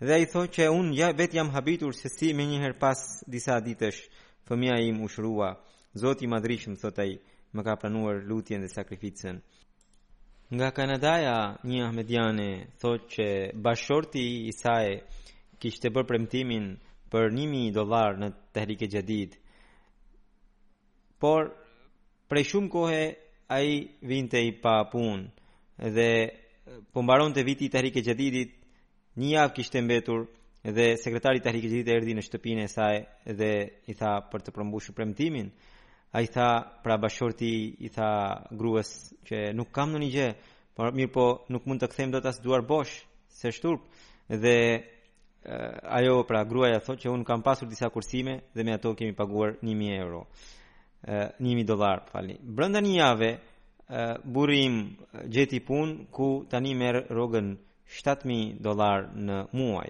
dhe ai thotë që unë vetë jam habitur se si menjëherë pas disa ditësh fëmija im u shërua Zoti i madhërishëm thotë ai më ka pranuar lutjen dhe sakrificën Nga Kanadaja, një Ahmediane thotë që bashkëshorti i saj kishte bërë premtimin për 1000 dollarë në Tahrik e Jadid. Por prej shumë kohe ai vinte i papunë dhe po mbaronte viti i Tahrik e Jadidit Një javë kishte mbetur dhe sekretari i Tahrik Jadid erdhi në shtëpinë e saj dhe i tha për të përmbushur premtimin. Ai tha, pra bashkëshorti i tha gruas që nuk kam ndonjë gjë, por mirëpo nuk mund ta kthejmë dot as duarbosh, se është turp dhe ajo pra gruaja thotë që unë kam pasur disa kursime dhe me ato kemi paguar 1000 euro. 1000 dollarë, falni. Brenda një jave burri im gjeti punë ku tani merr rrogën 7000 dollarë në muaj.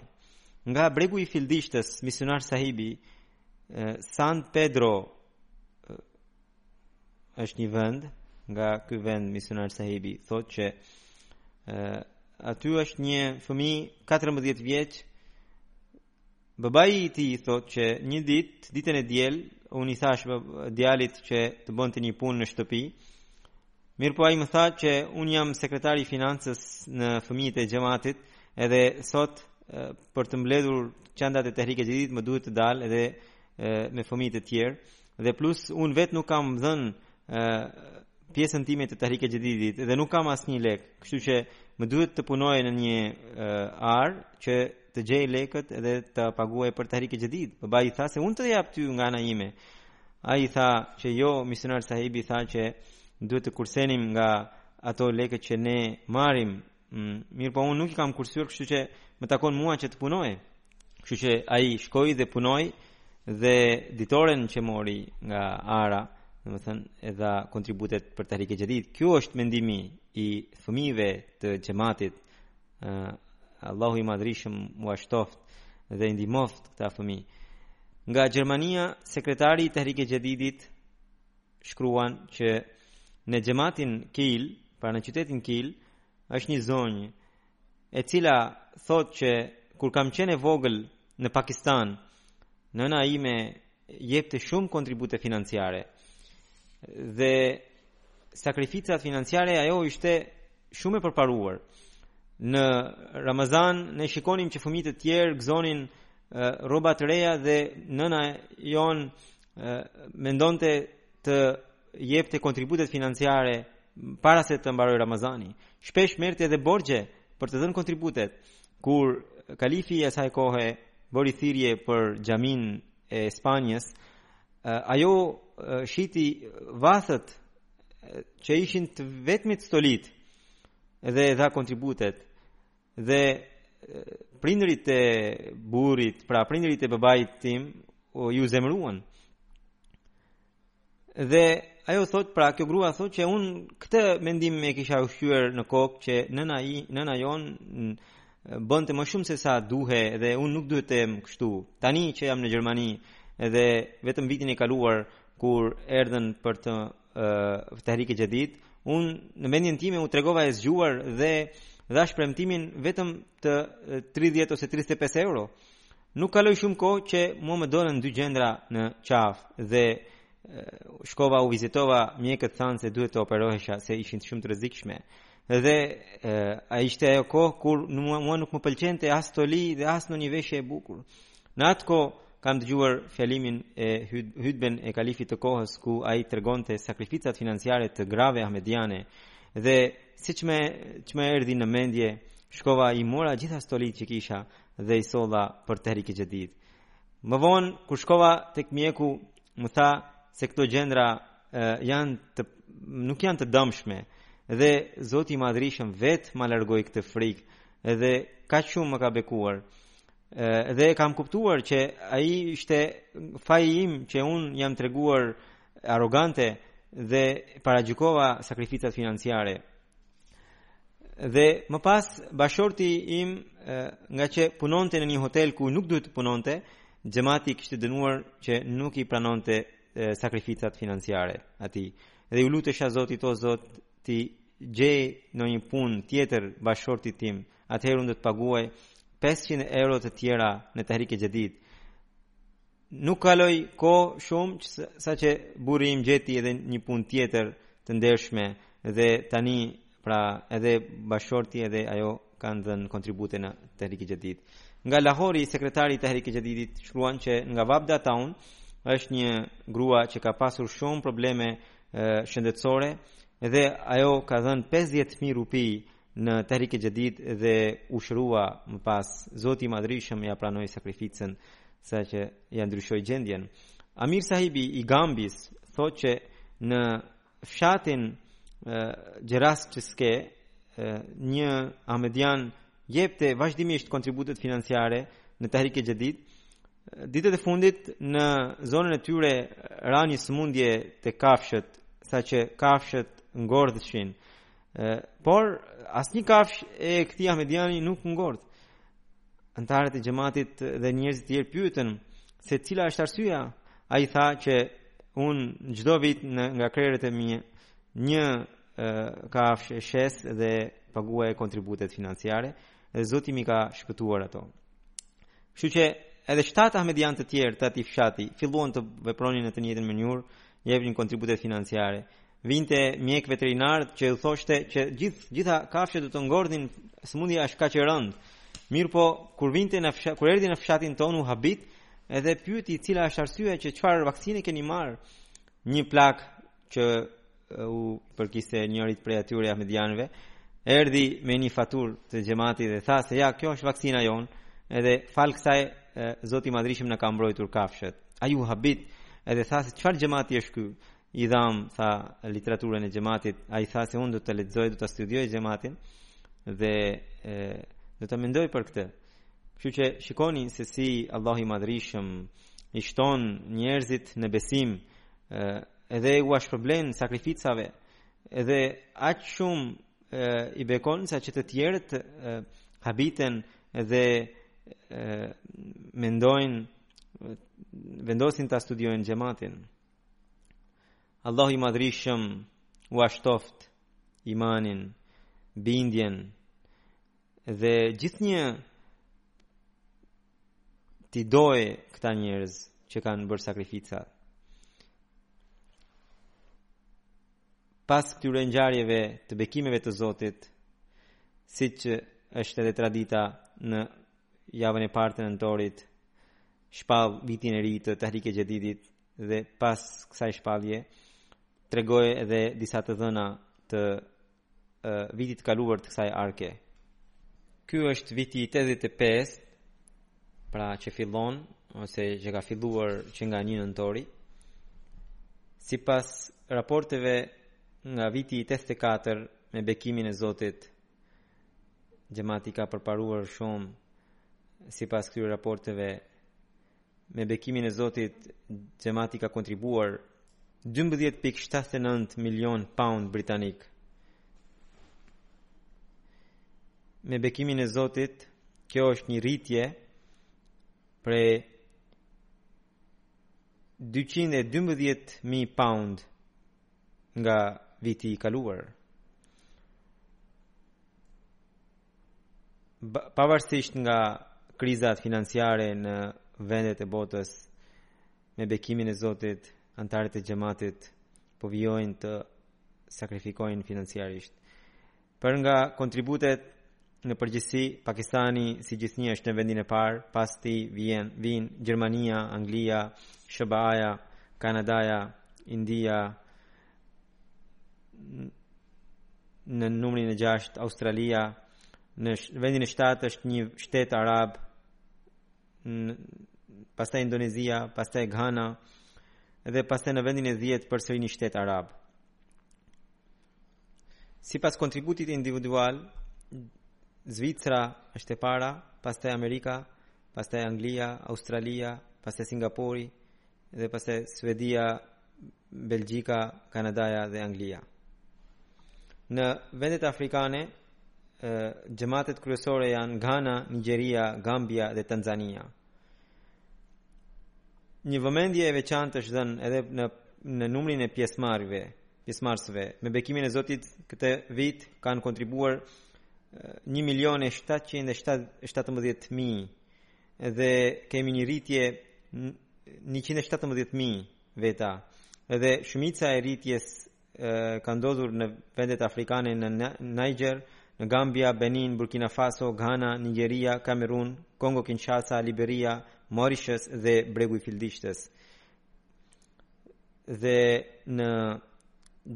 Nga bregu i Fildishtë, misionar Sahibi, San Pedro është një vend nga ky vend misionar Sahibi thotë që aty është një fëmijë 14 vjeç Babai i tij thotë që një ditë, ditën e diel, unë i thashë djalit që të bënte një punë në shtëpi. Mirëpo ai më tha që unë jam sekretari i financës në fëmijët e xhamatit, edhe sot për të mbledhur çandat e Tahrik e Jadid më duhet të dal edhe me fëmijët e tjerë. Dhe plus unë vetë nuk kam dhënë pjesën time të Tahrik e Jadidit dhe nuk kam asnjë lek, kështu që më duhet të punoj në një uh, arë që të gjej lekët dhe të paguaj për Tahrik e Jadid. Babai i tha se unë të jap ty nga ana ime. Ai i tha që jo, misionar sahibi tha që duhet të kursenim nga ato lekët që ne marrim Mm, mirëpo unë nuk i kam kursyer, kështu që më takon mua që të punoj. Kështu që ai shkoi dhe punoi dhe ditoren që mori nga ara, domethënë dha kontributet për Tahrik e Jadid. Ky është mendimi i fëmijëve të xhamatit. Uh, Allahu i madhërishëm ua shtoftë dhe i ndihmoftë këta fëmijë. Nga Gjermania, sekretari i Tahrik e Jadidit shkruan që në xhamatin Kiel, pra në qytetin Kiel, është një zonjë e cila thotë që kur kam qenë e vogël në Pakistan, nëna ime jepte shumë kontribute financiare. Dhe sakrificat financiare ajo ishte shumë e përparuar. Në Ramazan ne shikonim që fëmijët e tjerë gëzonin rroba të reja dhe nëna jonë mendonte të jepte kontributet financiare para se të mbarojë Ramazani. Shpesh merrte edhe borxhe për të dhënë kontributet. Kur kalifi i asaj kohe bëri thirrje për xhaminë e Spanjës, ajo shiti vathët që ishin të vetmit stolitë dhe dha kontributet. Dhe prindërit e burrit, pra prindërit e babait tim, iu zemëruan. Dhe ajo thotë, pra kjo grua thotë që unë këtë mendim e kisha ushqyer në kokë që nëna i nëna jonë bënte më shumë sesa duhet dhe unë nuk duhet të jem kështu. Tani që jam në Gjermani dhe vetëm vitin e kaluar kur erdhën për të uh, Tahrike Xhadid, unë në mendjen time u tregova e zgjuar dhe dhashë premtimin vetëm të 30 ose 35 euro. Nuk kaloi shumë kohë që mua më dolën dy gjëndra në qafë dhe shkova u vizitova mjekët thanë se duhet të operohesha se ishin shumë të rrezikshme. Dhe e, a ishte ajo kohë kur mua, mua nuk më pëlqente as stoli dhe as ndonjë veshje e bukur. Në atë kohë kam dëgjuar fjalimin e hutben e kalifit të kohës ku ai tregonte sakrificat financiare të grave ahmediane dhe siç më ç'më erdhi në mendje shkova i mora gjitha stolitë që kisha dhe i solla për Tehrike Xhadid. Më vonë kur shkova tek mjeku më tha se këto gjëndra janë të nuk janë të dëmshme dhe Zoti i Madhërishëm vetë ma largoi këtë frikë dhe kaq shumë më ka bekuar. dhe e kam kuptuar që ai ishte faji im që unë jam treguar arrogante dhe paragjykova sakrificat financiare. Dhe më pas bashkëshorti im ngaqë punonte në një hotel ku nuk duhet të punonte, xhamati kishte dënuar që nuk i pranonte sakrificat financiare atij. Dhe iu lutesha Zotit o Zot ti gjej ndonjë punë tjetër bashkëshortit tim atëherë unë do të paguaj 500 euro të tjera në Tahrik e Jadid. Nuk kaloj kohë shumë, saqë burri im gjeti edhe një punë tjetër të ndershme dhe tani pra edhe bashkëshorti edhe ajo kanë dhënë kontribute në Tahrik e Jadid. Nga Lahori, sekretari i Tahrik e Jadidit shkruan që nga Wapda Town është një grua që ka pasur shumë probleme shëndetësore dhe ajo ka dhënë 50.000 rupi në Tahrik e Jadid dhe u shërua më pas Zoti i Madhërishëm ia pranoi sakrificën saqë ia ndryshoi gjendjen. Amir Sahibi i Gambisë thotë që në fshatin Gjerasçeske një Ahmedian jepte vazhdimisht kontributet financiare në Tahrik e Jadid. Ditët e fundit në zonën e tyre ra një sëmundje te kafshët, saqë kafshët ngordhnin. por asnjë kafshë e këtij Ahmediani nuk ngordhi. Anëtarët e xhamatit dhe njerëzit e tjerë pyetën se cila është arsyeja. Ai tha që unë çdo vit nga krerët e mi një kafshë e shes dhe paguaj kontributet financiare dhe Zoti m'i ka shpëtuar ato. Kështu që edhe shtatë ahmedianë të tjerë të atij fshati filluan të vepronin në të njëjtën mënyrë, jepnin kontributet financiare vinte mjek veterinar që u thoshte që gjithë gjitha kafshët do të ngordhin sëmundja është kaq e rëndë. Mirëpo kur vinte në fshat, kur erdhi në fshatin tonë u habit, edhe pyeti cila është arsyeja që çfarë vaksine keni marrë? Një plak që u përkiste njërit prej atyre ahmedianëve, erdhi me një faturë të xhamatit dhe tha se ja kjo është vaksina jonë, edhe fal kësaj Zoti i Madhrishëm na ka mbrojtur kafshët. Ai u habit edhe tha se çfarë xhamati është ky? i dhamë tha literaturën e xhamatit ai tha se unë do të lexoj do ta studioj xhamatin dhe do të mendoj për këtë kështu që shikoni se si Allahu i madhërishëm i shton njerëzit në besim edhe ua shpërblen sakrificave edhe aq shumë i bekon saqë të tjerët habiten dhe mendojnë vendosin ta studiojnë xhamatin Allahu i madhërishëm ua shtoftë imanin, bindjen dhe gjithnjë t'i dojë këta njerëz që kanë bërë sakrifica. Pas këtyre ngjarjeve të bekimeve të Zotit, siç është edhe tradita në javën e parë të nëntorit, shpall vitin e ri të Tahrik e Jadidit, dhe pas kësaj shpallje tregoi edhe disa të dhëna të uh, vitit të kaluar të kësaj arke. Ky është viti 85, pra që fillon ose që ka filluar që nga 1 nëntori. Sipas raporteve nga viti 84 me bekimin e Zotit, xhamati ka përparuar shumë sipas këtyre raporteve Me bekimin e Zotit, xhamati ka kontribuar 12.79 milion pound britanik. Me bekimin e Zotit, kjo është një rritje prej 212.000 pound nga viti i kaluar. pavarësisht nga krizat financiare në vendet e botës me bekimin e Zotit, anëtarët e xhamatit po vijojnë të sakrifikojnë financiarisht. Për nga kontributet në përgjithësi, Pakistani si gjithnjë është në vendin e parë, pas tij vjen vijnë Gjermania, Anglia, SHBA-ja, Kanadaja, India, në numrin e 6 Australia në vendin e 7 është një shtet arab pastaj Indonezia, pastaj Ghana dhe pastaj në vendin e 10 përsëri një shtet arab. Sipas kontributit individual Zvicra është e para, pastaj Amerika, pastaj Anglia, Australia, pastaj Singapori dhe pastaj Suedia Belgjika, Kanadaja dhe Anglia. Në vendet afrikane, xhamatet kryesore janë Ghana, Nigeria, Gambia dhe Tanzania. Një vëmendje e veçantë është dhënë edhe në në numrin e pjesëmarrëve, pjesëmarrësve. Me bekimin e Zotit, këtë vit kanë kontribuar 1 milion e 717 mijë Dhe kemi një rritje 117.000 veta. Dhe shumica e rritjes ka ndodhur në vendet afrikane në Niger, në Gambia, Benin, Burkina Faso, Ghana, Nigeria, Kamerun, Kongo Kinshasa, Liberia, Mauritius dhe Bregu i Fildishtës. Dhe në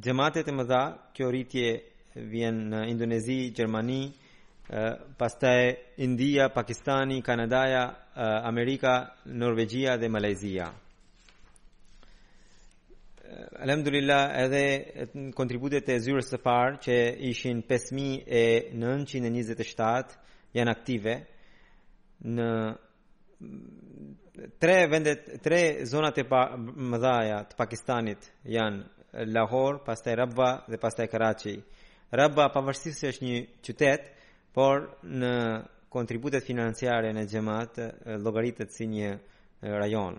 xhamatet e mëdha kjo rritje vjen në Indonezi, Gjermani, pastaj India, Pakistani, Kanadaja, Amerika, Norvegjia dhe Malajzia. Alhamdulillah edhe kontributet e zyrës së parë që ishin 5927 janë aktive në Tre vendet, tre zonat e pa, mëdhaja të Pakistanit janë Lahore, pastaj Rabwa dhe pastaj Karachi. Rabwa pavarësisht se është një qytet, por në kontributet financiare në xhamat llogaritet si një rajon.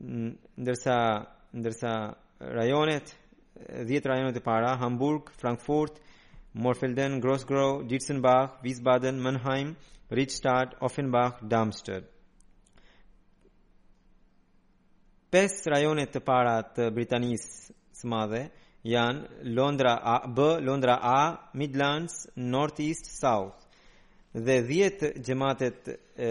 ndërsa ndërsa rajonet 10 rajonet e para Hamburg, Frankfurt, Morfelden, Gross-Gerau, Dietzenbach, Wiesbaden, Mannheim, Riedstadt, Offenbach, Darmstadt. Pesë rajonet e para të Britanisë së Madhe janë Londra A, B, Londra A, Midlands, North East, South dhe 10 xhematet e,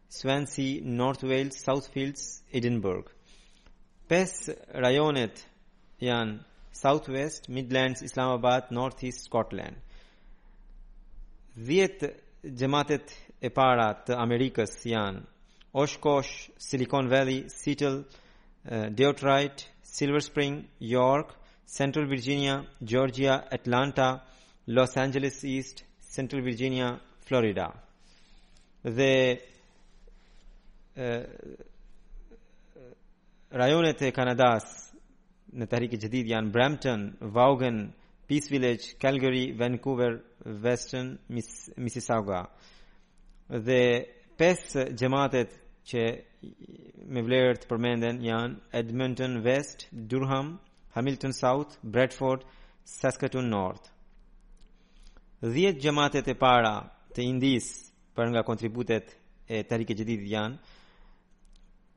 Swansea, North Wales, South Fields, Edinburgh. Pesë rajonet janë South West, Midlands, Islamabad, North East, Scotland. Dhjetë gjematet e para të Amerikës janë Oshkosh, Silicon Valley, Seattle, eh, Detroit, Silver Spring, York, Central Virginia, Georgia, Atlanta, Los Angeles East, Central Virginia, Florida. Dhe rajonet e Kanadasë në Tahrik e Xhedid janë Brampton, Vaughan, Peace Village, Calgary, Vancouver, Weston, Mississauga. Dhe pesë xhematet që ia vlen të përmenden janë Edmonton West, Durham, Hamilton South, Bradford, Saskatoon North. Dhjetë xhematet e para të Indisë për nga kontributet e Tahrik e Xhedidit janë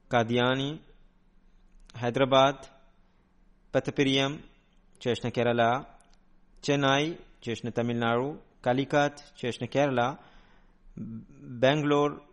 Kadiani, Hyderabad, Pathapiriyam, që është në Kerala, Chennai, që është në Tamil Nadu, Kalikat, që është në Kerala, Bangalore,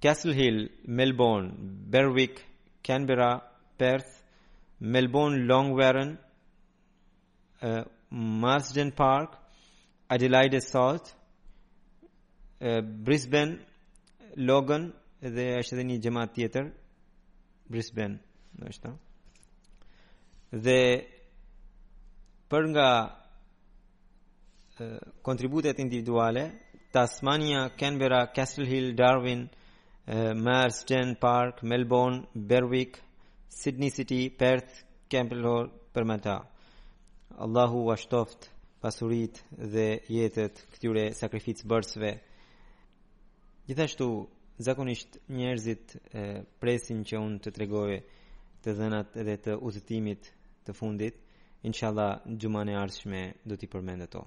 Castle Hill, Melbourne, Berwick, Canberra, Perth, Melbourne Langwarrin, Marsden Park, Adelaide South, Brisbane, Logan dhe është edhe një xhamat tjetër Brisbane, në është Dhe për nga kontributet individuale, Tasmania, Canberra, Castle Hill, Darwin, Marsden Park, Melbourne, Berwick, Sydney City, Perth, Campbell për më ta. Allahu ua shtoftë pasuritë dhe jetët këtyre sakrificëbërësve. Gjithashtu, zakonisht njerëzit e, presin që unë të tregoj të dhënat edhe të udhëtimit të fundit. Inshallah, xhuman e ardhshme do t'i përmend ato.